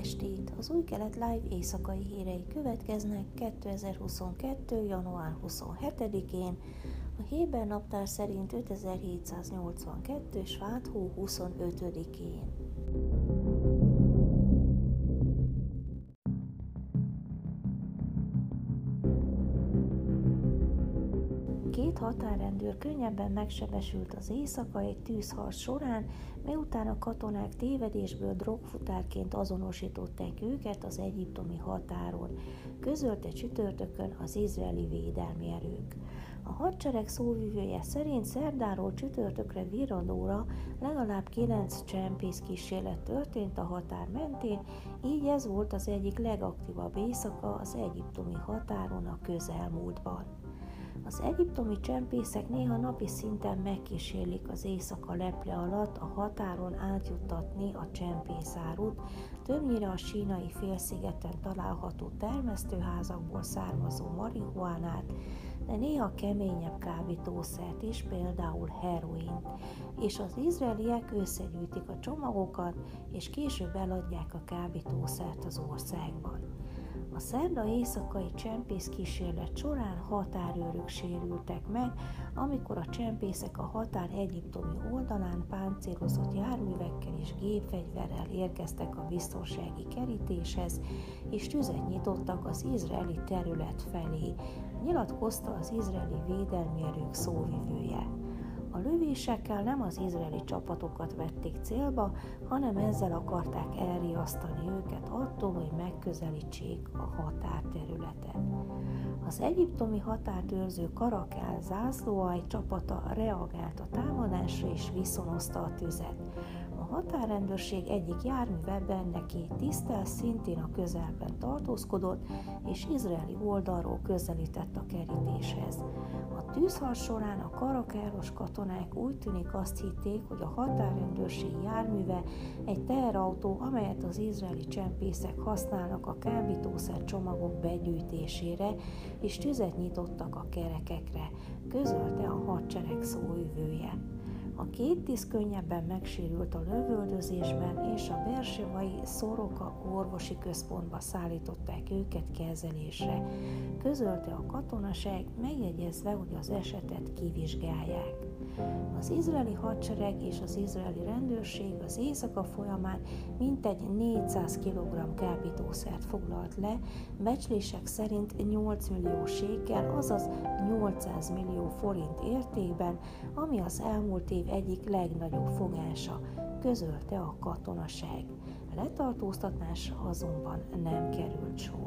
estét! Az új kelet live éjszakai hírei következnek 2022. január 27-én, a Héber naptár szerint 5782. svát hó 25-én. Határrendőr könnyebben megsebesült az éjszaka egy tűzharc során, miután a katonák tévedésből drogfutárként azonosították őket az egyiptomi határon, közölte csütörtökön az izraeli védelmi erők. A hadsereg szóvivője szerint szerdáról csütörtökre virradóra legalább kilenc csempész kísérlet történt a határ mentén, így ez volt az egyik legaktívabb éjszaka az egyiptomi határon a közelmúltban. Az egyiptomi csempészek néha napi szinten megkísérlik az éjszaka leple alatt a határon átjuttatni a csempészárút, többnyire a sínai félszigeten található termesztőházakból származó marihuánát, de néha keményebb kábítószert is, például heroin, és az izraeliek összegyűjtik a csomagokat, és később eladják a kábítószert az országban. A szerda éjszakai csempész kísérlet során határőrök sérültek meg, amikor a csempészek a határ egyiptomi oldalán páncélozott járművekkel és gépfegyverrel érkeztek a biztonsági kerítéshez, és tüzet nyitottak az izraeli terület felé, nyilatkozta az izraeli védelmi erők szóvivője. A lövésekkel nem az izraeli csapatokat vették célba, hanem ezzel akarták elriasztani őket attól, hogy megközelítsék a határterületet. Az egyiptomi határdőrző Karakel zászlóaj csapata reagált a támadásra és viszonozta a tüzet. A határrendőrség egyik járműve két tisztel szintén a közelben tartózkodott, és izraeli oldalról közelített a kerítéshez. A tűzharc során a karakáros katonák úgy tűnik azt hitték, hogy a határrendőrség járműve egy teherautó, amelyet az izraeli csempészek használnak a kábítószer csomagok begyűjtésére, és tüzet nyitottak a kerekekre, közölte a hadsereg szóvivője. A két tiszt könnyebben megsérült a lövöldözésben, és a Bersevai Szoroka orvosi központba szállították őket kezelésre. Közölte a katonaság, megjegyezve, hogy az esetet kivizsgálják. Az izraeli hadsereg és az izraeli rendőrség az éjszaka folyamán mintegy 400 kg kábítószert foglalt le, becslések szerint 8 millió sékkel, azaz 800 millió forint értékben, ami az elmúlt év egyik legnagyobb fogása, közölte a katonaság. Letartóztatásra azonban nem került sor.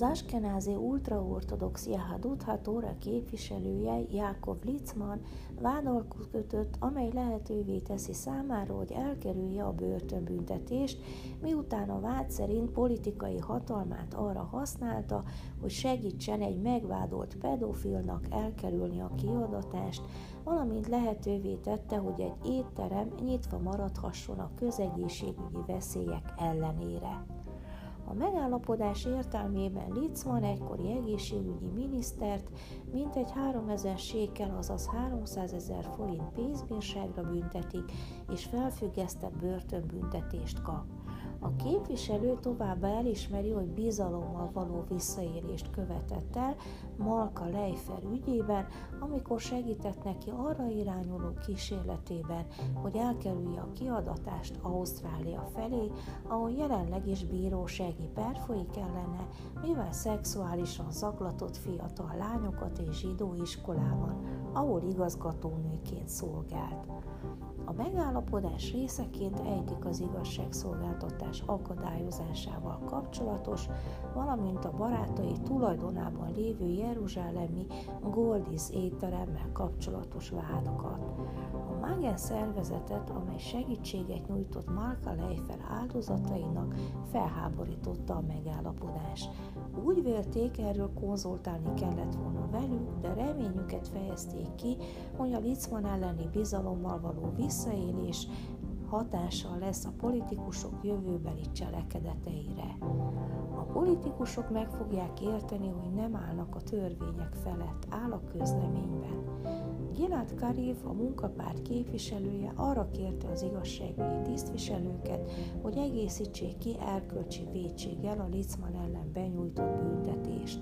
Az Askenázi ultraortodox Jahadut Hatóra képviselője Jákov Litzman vádalkot kötött, amely lehetővé teszi számára, hogy elkerülje a börtönbüntetést, miután a vád szerint politikai hatalmát arra használta, hogy segítsen egy megvádolt pedofilnak elkerülni a kiadatást, valamint lehetővé tette, hogy egy étterem nyitva maradhasson a közegészségügyi veszélyek ellenére. A megállapodás értelmében Litzman egykori egészségügyi minisztert mintegy 3000 sékel, azaz 300 ezer forint pénzbírságra büntetik, és felfüggesztett börtönbüntetést kap. A képviselő továbbá elismeri, hogy bizalommal való visszaélést követett el Malka Leifer ügyében, amikor segített neki arra irányuló kísérletében, hogy elkerülje a kiadatást Ausztrália felé, ahol jelenleg is bírósági per folyik ellene, mivel szexuálisan zaklatott fiatal lányokat és zsidó iskolában, ahol igazgatónőként szolgált. A megállapodás részeként egyik az igazságszolgáltatás akadályozásával kapcsolatos, valamint a barátai tulajdonában lévő jeruzsálemi Goldis étteremmel kapcsolatos vádakat. A Magen szervezetet, amely segítséget nyújtott Malka Leifer áldozatainak, felháborította a megállapodás. Úgy vélték, erről konzultálni kellett volna velük, de reményüket fejezték ki, hogy a Litzman elleni bizalommal való visszaélés hatással lesz a politikusok jövőbeli cselekedeteire. A politikusok meg fogják érteni, hogy nem állnak a törvények felett, áll a közleményben. Gilad Karif, a munkapárt képviselője arra kérte az igazságügyi tisztviselőket, hogy egészítsék ki erkölcsi vétséggel a Litzman ellen benyújtott büntetést.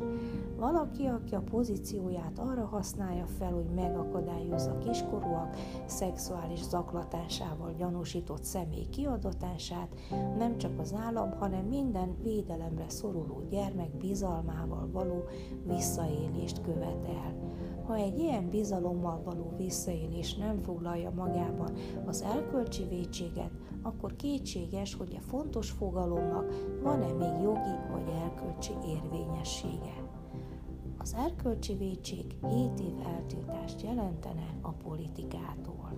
Valaki, aki a pozícióját arra használja fel, hogy megakadályozza kiskorúak szexuális zaklatásával gyanúsított személy kiadatását, nem csak az állam, hanem minden védelemre szoruló gyermek bizalmával való visszaélést követel. Ha egy ilyen bizalommal való visszaélés nem foglalja magában az elkölcsi vétséget, akkor kétséges, hogy a fontos fogalomnak van-e még jogi vagy erkölcsi érvényessége. Az erkölcsi vétség 7 év eltiltást jelentene a politikától.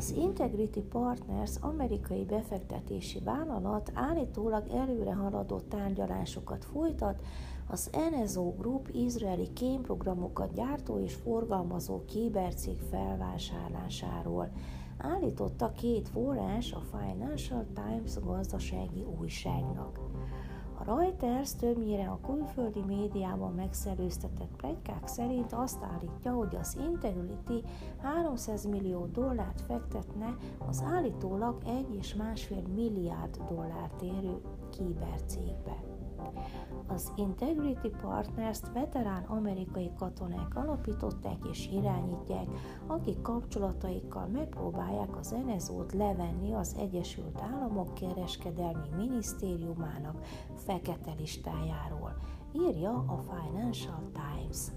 Az Integrity Partners amerikai befektetési vállalat állítólag előre haladott tárgyalásokat folytat az NSO Group izraeli kémprogramokat gyártó és forgalmazó kibercég felvásárlásáról. Állította két forrás a Financial Times gazdasági újságnak. A Reuters többnyire a külföldi médiában megszerőztetett plegykák szerint azt állítja, hogy az Integrity 300 millió dollárt fektetne az állítólag 1 és másfél milliárd dollárt érő kibercégbe. Az Integrity Partners-t veterán amerikai katonák alapították és irányítják, akik kapcsolataikkal megpróbálják az NSO-t levenni az Egyesült Államok kereskedelmi minisztériumának fekete listájáról, írja a Financial Times.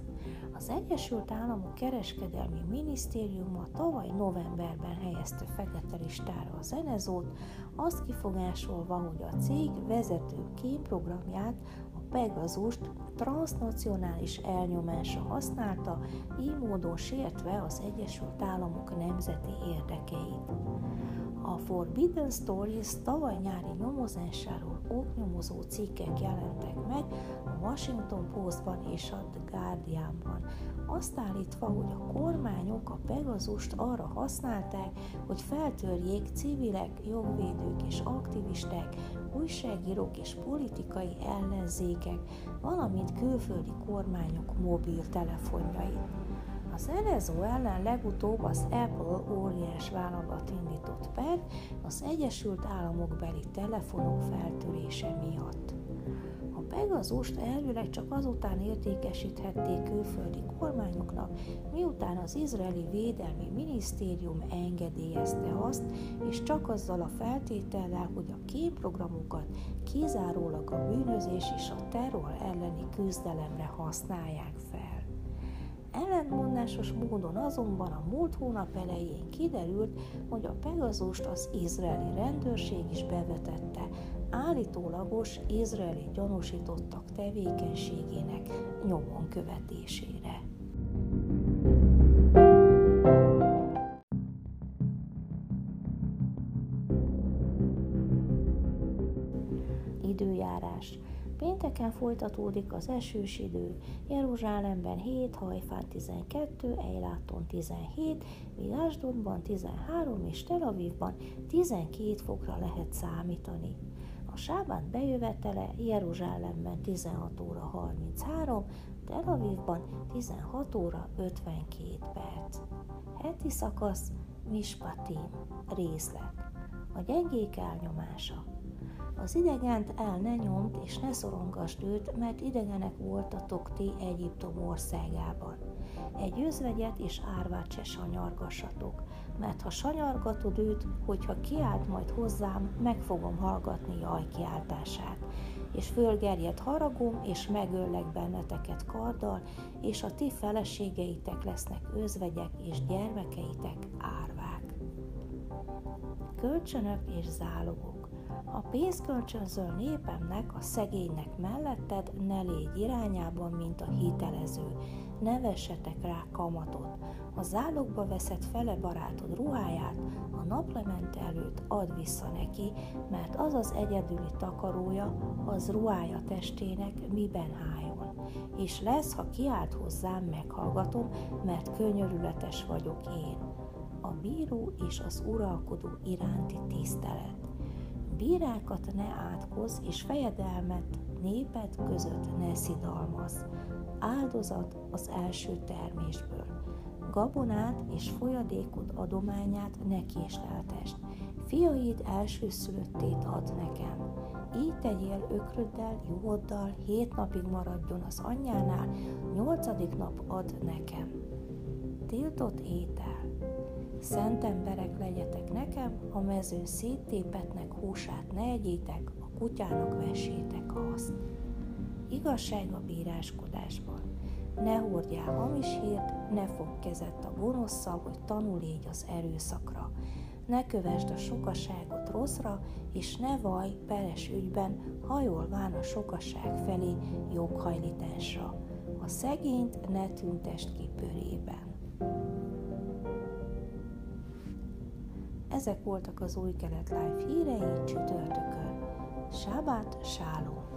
Az Egyesült Államok Kereskedelmi Minisztériuma tavaly novemberben helyezte fekete listára az NSO-t, azt kifogásolva, hogy a cég vezető kémprogramját Pegazust transnacionális elnyomása használta, így módon sértve az Egyesült Államok nemzeti érdekeit. A Forbidden Stories tavaly nyári nyomozásáról oknyomozó cikkek jelentek meg a Washington Postban és a The Guardianban, azt állítva, hogy a kormányok a Pegazust arra használták, hogy feltörjék civilek, jogvédők és aktivisták, újságírók és politikai ellenzékek, valamint külföldi kormányok mobiltelefonjait. Az NSO ellen legutóbb az Apple óriás vállalat indított per az Egyesült Államok beli telefonok feltörése miatt. Pegazust elvileg csak azután értékesíthették külföldi kormányoknak, miután az izraeli védelmi minisztérium engedélyezte azt, és csak azzal a feltétellel, hogy a kémprogramokat kizárólag a bűnözés és a terror elleni küzdelemre használják fel. Ellentmondásos módon azonban a múlt hónap elején kiderült, hogy a Pegazust az izraeli rendőrség is bevetette, állítólagos izraeli gyanúsítottak tevékenységének nyomon követésére. Pénteken folytatódik az esős idő, Jeruzsálemben 7, Hajfán 12, Eiláton 17, míg Ásdodban 13 és Tel Avivban 12 fokra lehet számítani. A Sábán bejövetele Jeruzsálemben 16 óra 33, Tel Avivban 16 óra 52 perc. Heti szakasz Mispatim, részlet. A gyengék elnyomása. Az idegent el ne nyomd és ne szorongasd őt, mert idegenek voltatok ti Egyiptom országában. Egy özvegyet és árvát se sanyargassatok, mert ha sanyargatod őt, hogyha kiált majd hozzám, meg fogom hallgatni jaj kiáltását, és fölgerjed haragom, és megöllek benneteket karddal, és a ti feleségeitek lesznek özvegyek, és gyermekeitek árvák. Kölcsönök és zálogok A pénzkölcsönző népemnek, a szegénynek melletted ne légy irányában, mint a hitelező. Ne vessetek rá kamatot. A zálogba veszed fele barátod ruháját, a naplemente előtt add vissza neki, mert az az egyedüli takarója, az ruhája testének miben álljon. És lesz, ha kiált hozzám, meghallgatom, mert könyörületes vagyok én. A bíró és az uralkodó iránti tisztelet. Bírákat ne átkoz, és fejedelmet néped között ne szidalmaz. Áldozat az első termésből. Gabonát és folyadékod adományát ne késleltest. Fiaid elsőszülöttét ad nekem. Így tegyél ökröddel, juhoddal, hét napig maradjon az anyjánál, nyolcadik nap ad nekem. Tiltott étel. Szent emberek legyetek nekem, a mezőn széttépetnek húsát ne egyétek, a kutyának vessétek azt. Igazság a bíráskodásban. Ne hordjál hamis hírt, ne fog kezett a gonoszszal, hogy tanul légy az erőszakra. Ne kövesd a sokaságot rosszra, és ne vaj peres ügyben, hajolván a sokaság felé joghajlításra. A szegényt ne tüntest ki pörében. Ezek voltak az új kelet live hírei csütörtökön. Sábát Sálom!